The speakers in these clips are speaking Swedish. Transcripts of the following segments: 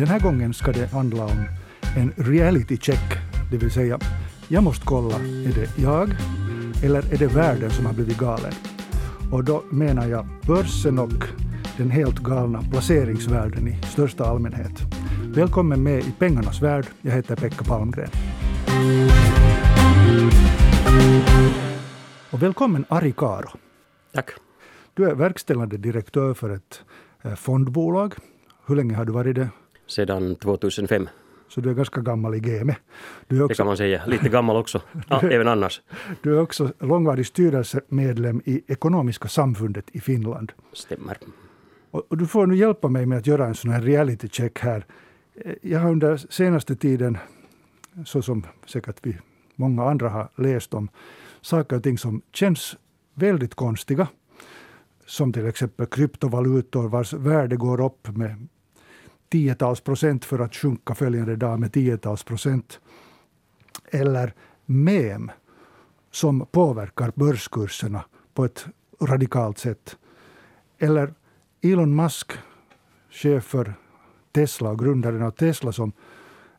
Den här gången ska det handla om en reality check, det vill säga jag måste kolla, är det jag eller är det världen som har blivit galen? Och då menar jag börsen och den helt galna placeringsvärlden i största allmänhet. Välkommen med i pengarnas värld. Jag heter Pekka Palmgren. Och välkommen Ari Karo. Tack. Du är verkställande direktör för ett eh, fondbolag. Hur länge har du varit det? Sedan 2005. Så du är ganska gammal i gamet. Det kan man säga. Lite gammal också. Ja, även annars. Du är också långvarig styrelsemedlem i Ekonomiska samfundet i Finland. Stämmer. Och, och du får nu hjälpa mig med att göra en sån här reality check här. Eh, jag har under senaste tiden, så som säkert vi många andra har läst om, saker och ting som känns väldigt konstiga. Som till exempel kryptovalutor vars värde går upp med tiotals procent för att sjunka följande dag med tiotals procent. Eller mem som påverkar börskurserna på ett radikalt sätt. Eller Elon Musk, chef för Tesla och grundaren av Tesla som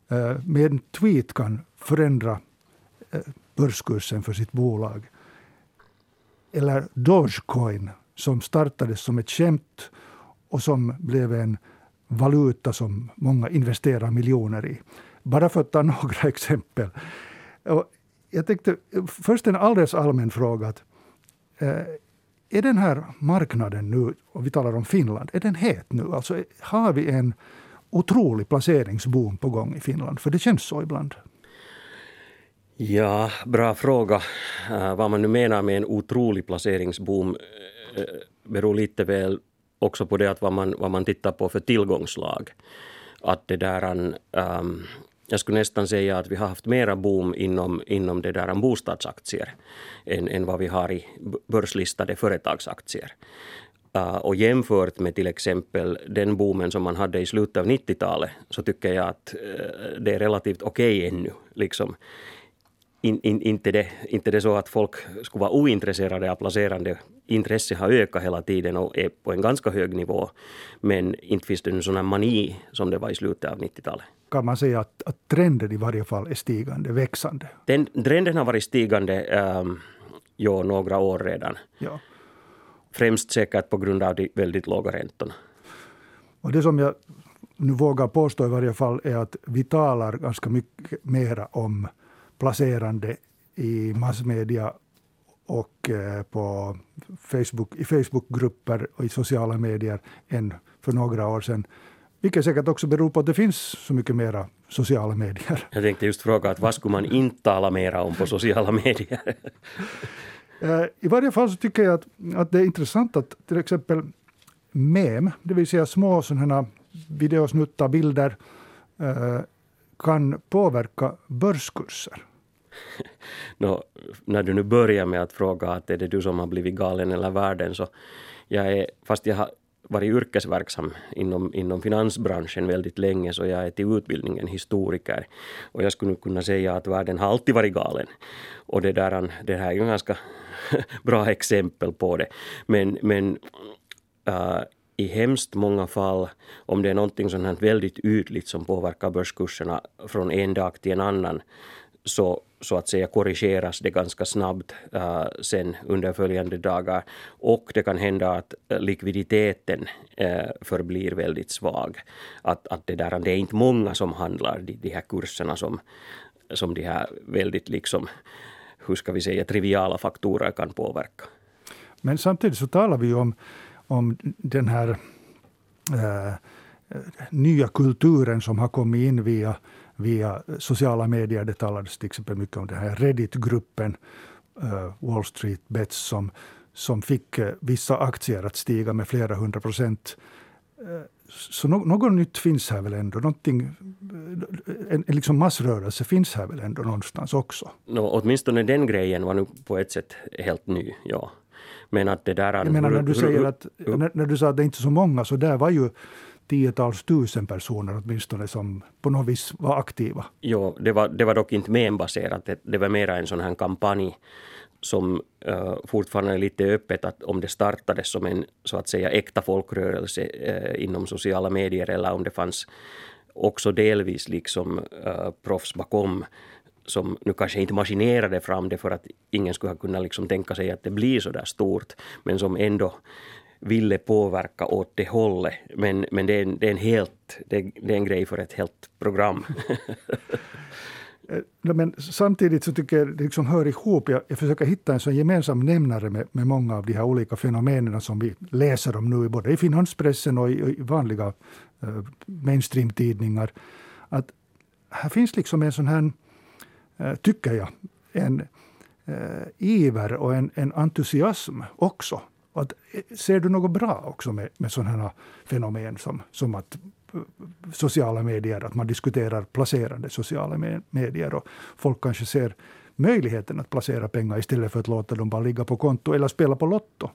eh, med en tweet kan förändra eh, börskursen för sitt bolag. Eller Dogecoin som startades som ett skämt och som blev en valuta som många investerar miljoner i. Bara för att ta några exempel. Och jag tänkte först en alldeles allmän fråga. Att, eh, är den här marknaden nu, och vi talar om Finland, är den het nu? Alltså har vi en otrolig placeringsboom på gång i Finland? För det känns så ibland. Ja, bra fråga. Eh, vad man nu menar med en otrolig placeringsboom eh, beror lite väl också på det att vad man, vad man tittar på för tillgångslag. Att det där, um, jag skulle nästan säga att vi har haft mera boom inom, inom det där bostadsaktier än, än vad vi har i börslistade företagsaktier. Uh, och jämfört med till exempel den boomen som man hade i slutet av 90-talet så tycker jag att uh, det är relativt okej okay ännu. Liksom in, in, inte, det, inte det så att folk skulle vara ointresserade av placerande. Intresset har ökat hela tiden och är på en ganska hög nivå. Men inte finns det en sån här mani som det var i slutet av 90-talet. Kan man säga att, att trenden i varje fall är stigande, växande? Den, trenden har varit stigande ähm, ja, några år redan. Ja. Främst säkert på grund av de väldigt låga räntorna. Och det som jag nu vågar påstå i varje fall är att vi talar ganska mycket mera om placerande i massmedia och eh, på Facebook, i Facebookgrupper och i sociala medier än för några år sedan. Vilket säkert också beror på att det finns så mycket mera sociala medier. Jag tänkte just fråga att vad skulle man inte tala mera om på sociala medier? Eh, I varje fall så tycker jag att, att det är intressant att till exempel mem, det vill säga små sådana videosnuttar, bilder, eh, kan påverka börskurser. no, när du nu börjar med att fråga att är det du som har blivit galen eller världen så jag är, fast jag har varit yrkesverksam inom, inom finansbranschen väldigt länge så jag är till utbildningen historiker. Och jag skulle kunna säga att världen har alltid varit galen. Och det, där, det här är ju ganska bra exempel på det. Men, men äh, i hemskt många fall, om det är någonting som är väldigt ytligt som påverkar börskurserna från en dag till en annan, så, så att säga korrigeras det ganska snabbt äh, sen under följande dagar. Och det kan hända att likviditeten äh, förblir väldigt svag. Att, att det, där, det är inte många som handlar de, de här kurserna som, som de här väldigt liksom, hur ska vi säga, triviala faktorer kan påverka. Men samtidigt så talar vi om, om den här äh, nya kulturen som har kommit in via via sociala medier. Det talades till exempel mycket om den här Reddit-gruppen uh, Wall Street Bets som, som fick uh, vissa aktier att stiga med flera hundra procent. Uh, så no något nytt finns här väl ändå? Någonting, en, en liksom massrörelse finns här väl ändå någonstans också? No, åtminstone den grejen var nu på ett sätt helt ny, ja. Men att det där... Jag menar när du säger att, när, när du sa att det inte är så många, så där var ju tiotals tusen personer åtminstone som på något vis var aktiva. Jo, det var, det var dock inte membaserat. Det, det var mera en sån här kampanj som uh, fortfarande är lite öppet att om det startades som en så att säga äkta folkrörelse uh, inom sociala medier eller om det fanns också delvis liksom uh, proffs bakom som nu kanske inte maskinerade fram det för att ingen skulle ha kunnat liksom tänka sig att det blir så där stort, men som ändå ville påverka åt det hållet. Men, men det, är en, det är en helt, det är, det är en grej för ett helt program. Eh, men samtidigt så tycker jag det liksom hör ihop. Jag, jag försöker hitta en sån gemensam nämnare med, med många av de här olika fenomenen som vi läser om nu, både i finanspressen och i, i vanliga uh, mainstreamtidningar. Att här finns liksom en sån här, uh, tycker jag, en uh, iver och en, en entusiasm också. Att, ser du något bra också med, med sådana fenomen som, som att eh, sociala medier, att man diskuterar placerande sociala medier och folk kanske ser möjligheten att placera pengar istället för att låta dem bara ligga på konto eller spela på Lotto.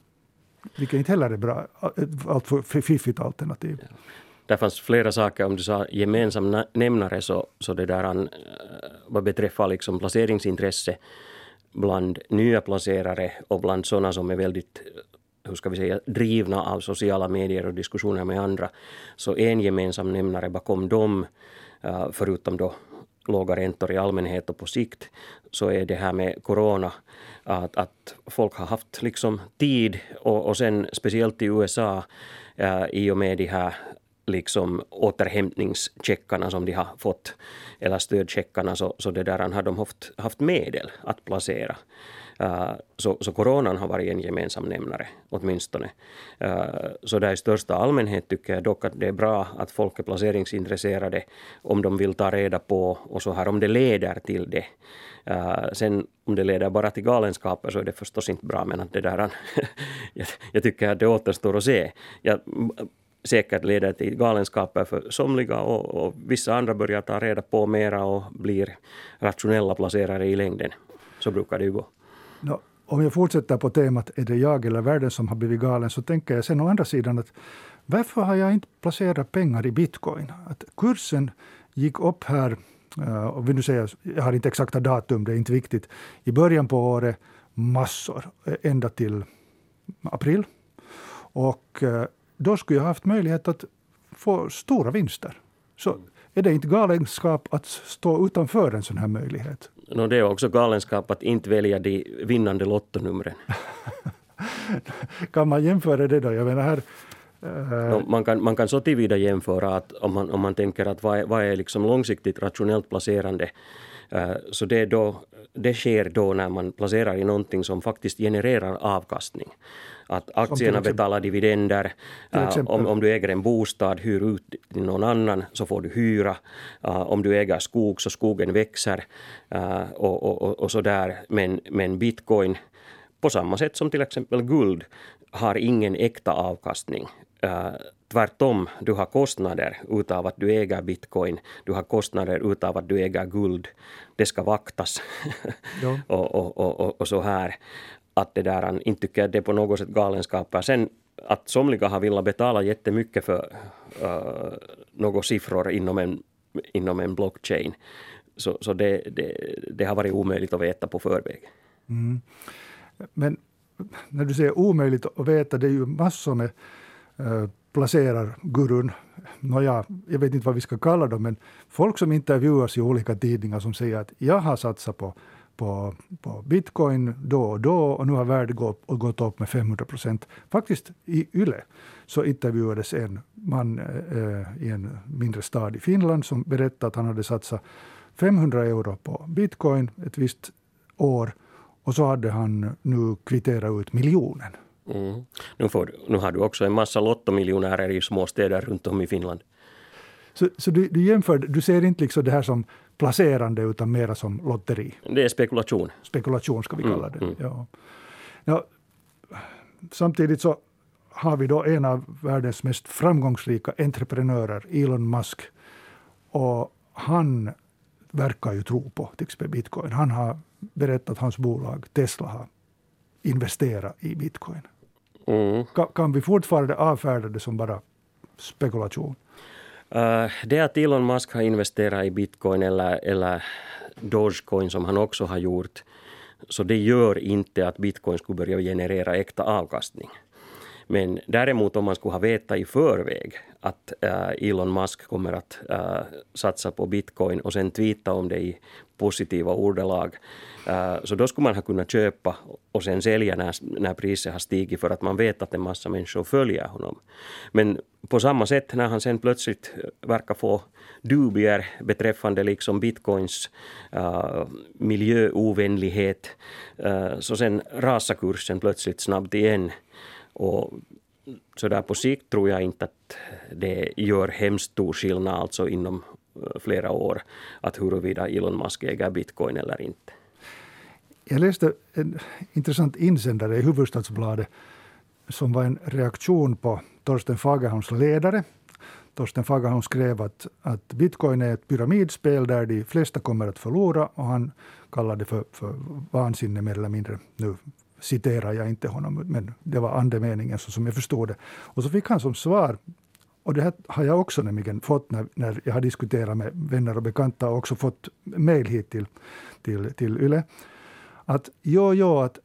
Vilket inte heller är bra, eh, allt alltför fiffigt alternativ. Ja. Det fanns flera saker, om du sa gemensam nämnare, så, så det där, eh, vad beträffar liksom placeringsintresse bland nya placerare och bland sådana som är väldigt hur ska vi säga, drivna av sociala medier och diskussioner med andra. Så en gemensam nämnare bakom dem, eh, förutom då låga räntor i allmänhet och på sikt, så är det här med corona. Att, att folk har haft liksom tid och, och sen speciellt i USA eh, i och med de här liksom återhämtningscheckarna som de har fått, eller stödcheckarna, så, så det där har de haft, haft medel att placera. Eh, så, så coronan har varit en gemensam nämnare, åtminstone. Eh, så där i största allmänhet tycker jag dock att det är bra att folk är placeringsintresserade om de vill ta reda på och så här om det leder till det. Eh, sen om det leder bara till galenskaper så är det förstås inte bra, men att det där, jag, jag tycker att det återstår att se. Jag, säkert leder till galenskaper för somliga och, och, vissa andra börjar ta reda på mera och blir rationella placerare i längden. Så brukar det ju gå. No, om jag fortsätter på temat är det jag eller världen som har blivit galen så tänker jag sen å andra sidan att varför har jag inte placerat pengar i bitcoin? Att kursen gick upp här, eh, och vill nu säga, jag har inte exakta datum, det är inte viktigt, i början på året massor, eh, ända till april. Och eh, då skulle jag haft möjlighet att få stora vinster. Så är det inte galenskap att stå utanför en sån här möjlighet? No, det är också galenskap att inte välja de vinnande lottonumren. kan man jämföra det då? Jag menar här, uh... no, man, kan, man kan så tillvida jämföra att om man, om man tänker att vad är, vad är liksom långsiktigt rationellt placerande uh, så det, då, det sker då när man placerar i någonting som faktiskt genererar avkastning att aktierna betalar dividender. Om, om du äger en bostad, hyr ut till någon annan så får du hyra. Om du äger skog så skogen växer och, och, och, och så där. Men, men bitcoin, på samma sätt som till exempel guld, har ingen äkta avkastning. Uh, tvärtom, du har kostnader utav att du äger bitcoin. Du har kostnader utav att du äger guld. Det ska vaktas. och, och, och, och, så här att det där, inte tycker att det är på något sätt galenskaper. Sen att somliga har velat betala jättemycket för uh, några siffror inom en, inom en blockchain. Så, så det, det, det har varit omöjligt att veta på förväg. Mm. Men när du säger omöjligt att veta, det är ju massor med uh, placerar-gurun, nåja, jag vet inte vad vi ska kalla dem, men folk som intervjuas i olika tidningar som säger att jag har satsat på på, på bitcoin då och då och nu har värdet gått, gått upp med 500 procent. Faktiskt i Yle så intervjuades en man eh, i en mindre stad i Finland som berättade att han hade satsat 500 euro på bitcoin ett visst år och så hade han nu kvitterat ut miljonen. Mm. Nu, får, nu har du också en massa lottomiljonärer i små städer runt om i Finland. Så, så du, du jämför, du ser inte liksom det här som placerande utan mera som lotteri. Det är spekulation. Spekulation ska vi mm, kalla det. Mm, Ja. Ja, samtidigt så har vi då en av världens mest framgångsrika entreprenörer, Elon Musk. Och han verkar ju tro på till exempel bitcoin. Han har berättat att hans bolag Tesla har investerat i bitcoin. Mm. Kan, kan vi fortfarande avfärda det som bara spekulation? Eh, det att Elon Musk har investerat i bitcoin eller, eller Dogecoin som han också har gjort, så det gör inte att bitcoin skulle börja generera äkta avkastning. Men däremot om man skulle ha vetat i förväg att äh, Elon Musk kommer att äh, satsa på bitcoin och sen tweeta om det i positiva ordalag. Äh, så då skulle man ha kunnat köpa och sen sälja när, när priset har stigit för att man vet att en massa människor följer honom. Men på samma sätt när han sen plötsligt verkar få dubier beträffande liksom bitcoins uh, miljöovänlighet uh, så sen rasar kursen plötsligt snabbt igen. Och så där på sikt tror jag inte att det gör hemskt stor skillnad alltså inom eh, flera år att huruvida Elon Musk äger bitcoin eller inte. Jag läste en intressant insändare i Hufvudstadsbladet som var en reaktion på Torsten Fagerholms ledare. Torsten Fagerholm skrev att, att bitcoin är ett pyramidspel där de flesta kommer att förlora och han kallade det för, för vansinne mer eller mindre. Nu citerar jag inte honom, men det var andemeningen så som jag förstod det. Och så fick han som svar och det här har jag också nämligen fått när, när jag har diskuterat med vänner och bekanta och också fått mejl hit till, till, till YLE. Att jo, jo, att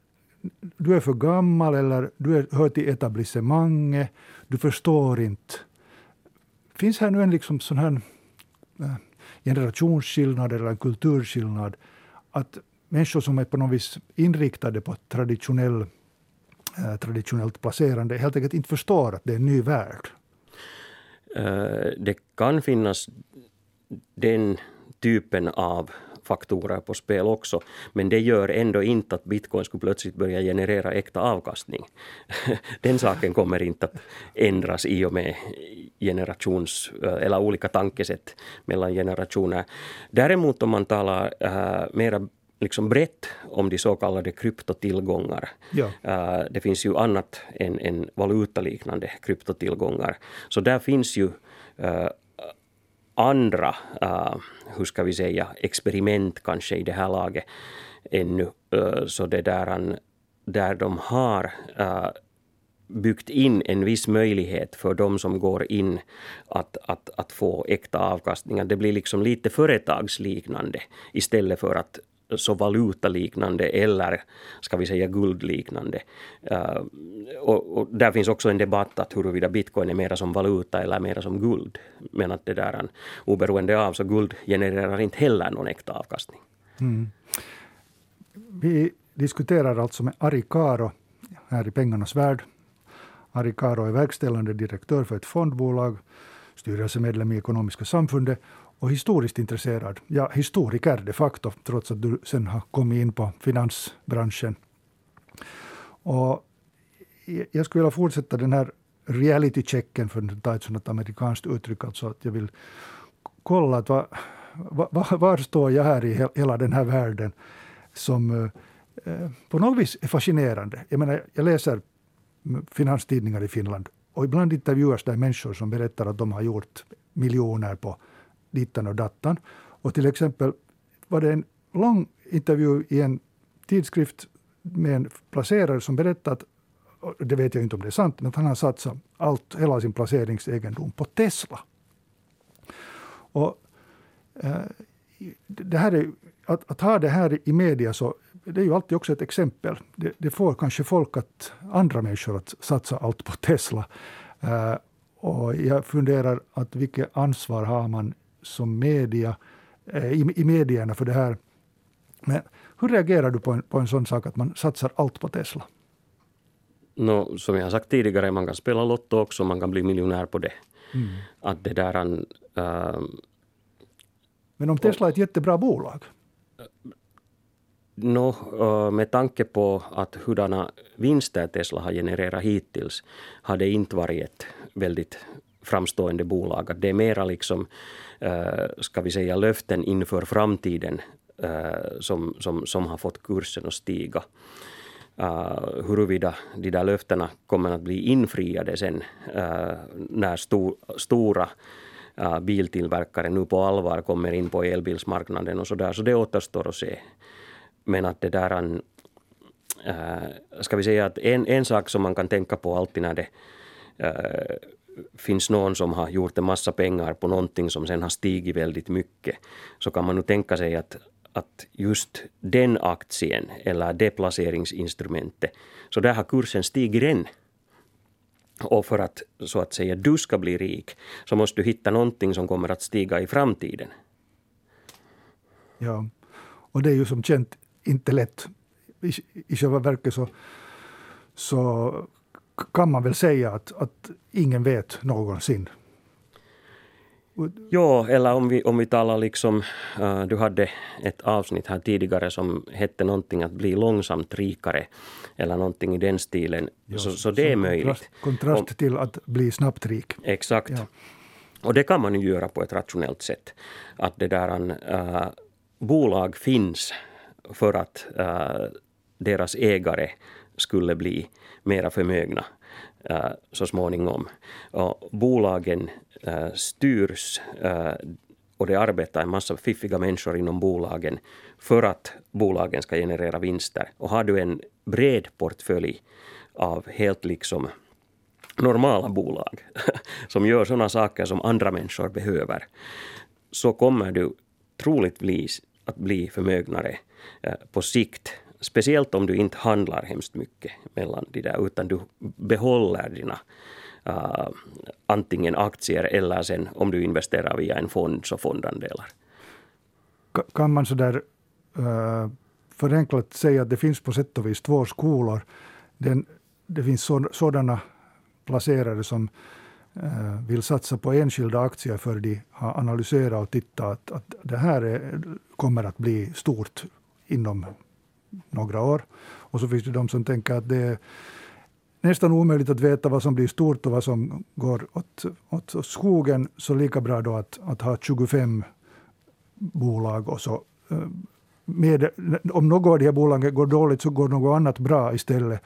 du är för gammal eller du är, hör till etablissemanget, du förstår inte. Finns här nu en liksom sån här eh, generationsskillnad eller en kulturskillnad? Att människor som är på något vis inriktade på traditionell, eh, traditionellt placerande helt enkelt inte förstår att det är en ny värld. Eh, det kan finnas den typen av faktorer på spel också. Men det gör ändå inte att bitcoin skulle plötsligt börja generera äkta avkastning. Den saken kommer inte att ändras i och med generations eh, eller olika tankesätt mellan generationer. Däremot om man talar äh, mera liksom brett om de så kallade kryptotillgångar. Ja. Uh, det finns ju annat än, än valutaliknande kryptotillgångar. Så där finns ju uh, andra, uh, hur ska vi säga, experiment kanske i det här laget ännu. Så det där, där de har byggt in en viss möjlighet för de som går in att, att, att få äkta avkastningar. Det blir liksom lite företagsliknande istället för att så valutaliknande eller ska vi säga guldliknande. Uh, och, och, där finns också en debatt att huruvida bitcoin är mera som valuta eller mera som guld. Men att det där, oberoende av så guld genererar inte heller någon äkta avkastning. Mm. Vi diskuterar alltså med Ari Karo här i Pengarnas värld. Ari Karo är verkställande direktör för ett fondbolag, styrelsemedlem i Ekonomiska samfundet och historiskt intresserad. Ja, historiker de facto, trots att du sen har kommit in på finansbranschen. Och jag skulle vilja fortsätta den här reality-checken, för att ta ett sådant amerikanskt uttryck. Alltså att jag vill kolla att var, var, var står jag här i hela den här världen som eh, eh, på något vis är fascinerande. Jag, menar, jag läser finanstidningar i Finland och ibland intervjuas där människor som berättar att de har gjort miljoner på dittan och dattan. Och till exempel var det en lång intervju i en tidskrift med en placerare som berättade att, det vet jag inte om det är sant, men att han har satsat allt, hela sin placeringsegendom på Tesla. Och, eh, det här är, att, att, ha det här i media så det är ju alltid också ett exempel. Det, det får kanske folk att, andra människor att satsa allt på Tesla. Eh, och jag funderar att vilket ansvar har man som media, eh, i, i medierna för det här. Men hur reagerar du på en, på en sån sak att man satsar allt på Tesla? No, som jag har sagt tidigare, man kan spela Lotto också, man kan bli miljonär på det. Mm. Att det där... Äh, Men om Tesla är ett jättebra bolag? No, med tanke på att hurdana vinster Tesla har genererat hittills har det inte varit ett väldigt framstående bolag. Att det är mera liksom, eh, ska vi säga löften inför framtiden eh, som, som, som har fått kursen att stiga. Uh, huruvida de där löftena kommer att bli infriade sen uh, när sto, stora uh, biltillverkare nu på allvar kommer in på elbilsmarknaden och så där. Så det återstår att se. Men att det där uh, ska vi säga att en, en sak som man kan tänka på alltid när det finns någon som har gjort en massa pengar på någonting som sen har stigit väldigt mycket så kan man nu tänka sig att, att just den aktien eller det placeringsinstrumentet, så där har kursen stigit än. Och för att så att säga du ska bli rik så måste du hitta någonting som kommer att stiga i framtiden. Ja, och det är ju som känt inte lätt. I, i själva verket så, så kan man väl säga att, att ingen vet någonsin. Ja, eller om vi, om vi talar liksom, uh, du hade ett avsnitt här tidigare som hette någonting att bli långsamt rikare eller någonting i den stilen. Ja, så, så det är möjligt. Kontrast, kontrast om, till att bli snabbt rik. Exakt. Ja. Och det kan man ju göra på ett rationellt sätt. Att det där uh, bolag finns för att uh, deras ägare skulle bli mera förmögna äh, så småningom. Och bolagen äh, styrs äh, och det arbetar en massa fiffiga människor inom bolagen för att bolagen ska generera vinster. Och har du en bred portfölj av helt liksom normala bolag som gör sådana saker som andra människor behöver så kommer du troligtvis att bli förmögnare äh, på sikt Speciellt om du inte handlar hemskt mycket mellan de där, utan du behåller dina uh, antingen aktier eller sen om du investerar via en fond så fondandelar. Kan man sådär uh, äh, förenklat säga att det finns på sätt och vis två skolor. Den, det finns sådana placerare som uh, vill satsa på enskilda aktier för de har analyserat och tittat att, att det här är, kommer att bli stort inom några år. Och så finns det de som tänker att det är nästan omöjligt att veta vad som blir stort och vad som går åt, åt skogen. Så lika bra då att, att ha 25 bolag och så eh, med, om något av de här bolagen går dåligt så går något annat bra istället.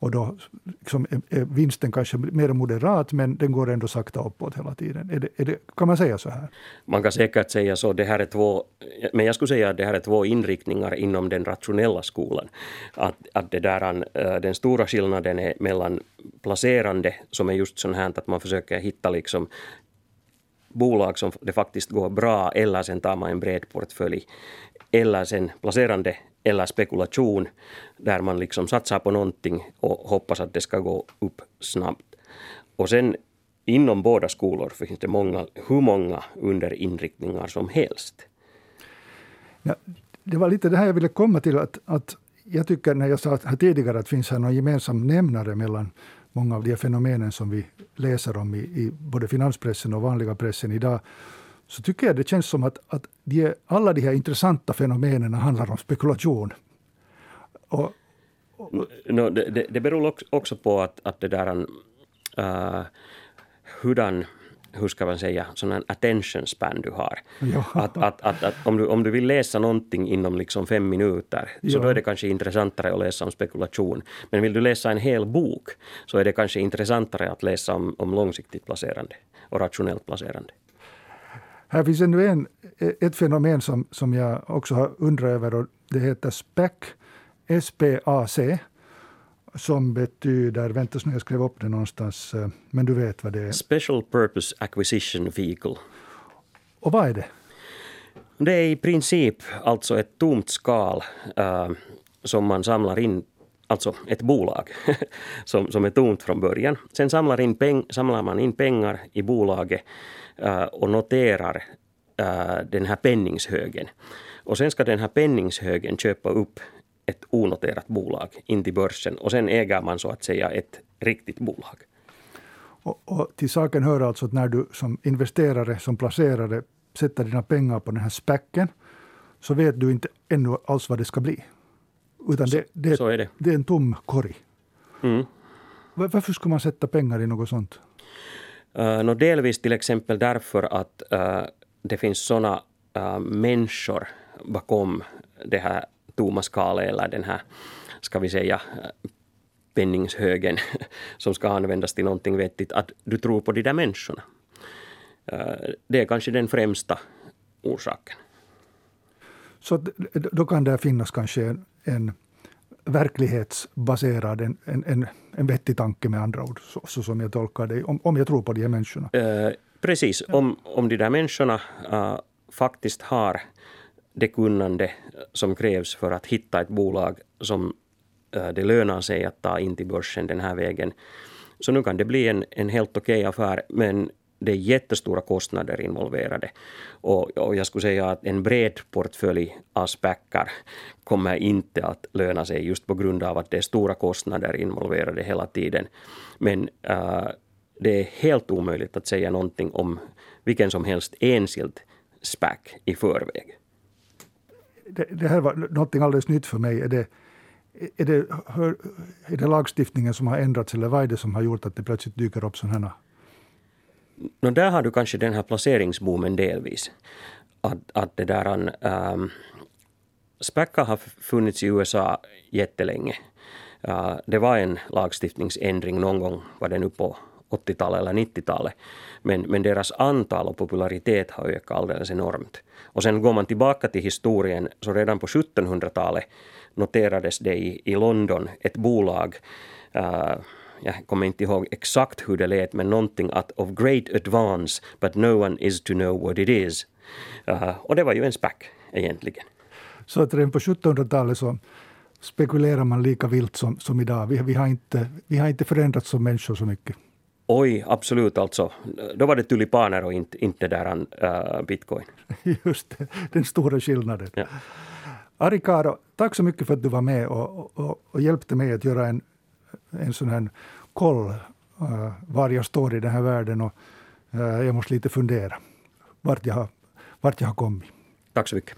Och då liksom är vinsten kanske mer moderat men den går ändå sakta uppåt hela tiden. Är det, är det, kan man säga så här? Man kan säkert säga så. Det här är två, men jag skulle säga att det här är två inriktningar inom den rationella skolan. Att, att det där, äh, den stora skillnaden är mellan placerande som är just sånt här att man försöker hitta liksom bolag som det faktiskt går bra eller sen tar man en bred portfölj eller sen placerande eller spekulation där man liksom satsar på någonting och hoppas att det ska gå upp snabbt. Och sen inom båda skolor finns det många, hur många underinriktningar som helst. Ja, det var lite det här jag ville komma till. att, att Jag tycker när jag sa här tidigare att det finns här någon gemensam nämnare mellan många av de fenomenen som vi läser om i, i både finanspressen och vanliga pressen idag så tycker jag det känns som att, att de, alla de här intressanta fenomenen handlar om spekulation. Och, och, no, det, det beror också på att, att det där... Uh, hurdan hur ska man säga, sån en attention span du har. Ja. Att, att, att, att, om, du, om du vill läsa någonting inom liksom fem minuter så ja. då är det kanske intressantare att läsa om spekulation. Men vill du läsa en hel bok så är det kanske intressantare att läsa om, om långsiktigt placerande och rationellt placerande. Här finns ännu en, ett fenomen som, som jag också har undrat över och det heter SPAC, SPAC, som betyder, vänta nu jag skrev upp det någonstans, eh, men du vet vad det är? Special Purpose Acquisition Vehicle. Och vad är det? Det är i princip alltså ett tomt skal uh, som man samlar in alltså ett bolag som, som är tomt från början. Sen samlar, in peng, samlar man in pengar i bolaget och noterar uh, den här penningshögen. Och sen ska den här penningshögen köpa upp ett onoterat bolag in till börsen och sen äger man så att säga ett riktigt bolag. Och, och till saken hör alltså att när du som investerare, som placerare sätter dina pengar på den här späcken så vet du inte ännu alls vad det ska bli. Utan det, det, så är det. det är en tom korg. Mm. Varför ska man sätta pengar i något sånt? Uh, delvis till exempel därför att uh, det finns såna uh, människor bakom det här tomma skalet eller den här, ska vi säga, penningshögen som ska användas till någonting vettigt, att du tror på de där människorna. Det är kanske den främsta orsaken. Så då kan det finnas kanske en, en verklighetsbaserad, en, en, en, vettig tanke med andra ord, så, så som jag tolkar det, om, om jag tror på de här människorna. Uh, precis, om, om de där människorna uh, faktiskt har det kunnande som krävs för att hitta ett bolag som uh, det lönar sig att ta in till börsen den här vägen, Så nu kan det bli en, en helt okej affär, men det är jättestora kostnader involverade. Och, och, jag skulle säga att en bred portfölj av späckar kommer inte att löna sig just på grund av att det är stora kostnader involverade hela tiden. Men äh, det är helt omöjligt att säga någonting om vilken som helst enskild SPAC i förväg. Det, det, här var någonting alldeles nytt för mig. Är det, är, det, är det lagstiftningen som har ändrats eller vad är det som har gjort att det plötsligt dyker upp sådana här No, där har du kanske den här placeringsboomen delvis. Att, att det där... Um, ehm, SPACA har funnits i USA jättelänge. Uh, det var en lagstiftningsändring någon gång, var det nu på 80-talet eller 90-talet. Men, men deras antal och popularitet har ökat alldeles enormt. Och sen går man tillbaka till historien, så redan på 1700-talet noterades det i, i London ett bolag uh, jag kommer inte ihåg exakt hur det lät, men någonting att of great advance, but no one is to know what it is. Uh, och det var ju en SPAC egentligen. Så att redan på 1700-talet så spekulerar man lika vilt som, som idag. Vi, vi, har inte, vi har inte förändrats som människor så mycket. Oj, absolut alltså. Då var det tulipaner och inte, inte där uh, bitcoin. Just det, den stora skillnaden. Ja. Ari Karo, tack så mycket för att du var med och, och, och hjälpte mig att göra en en sån här koll uh, var jag står i den här världen och uh, jag måste lite fundera vart jag vart jag har kommit. Tack så mycket.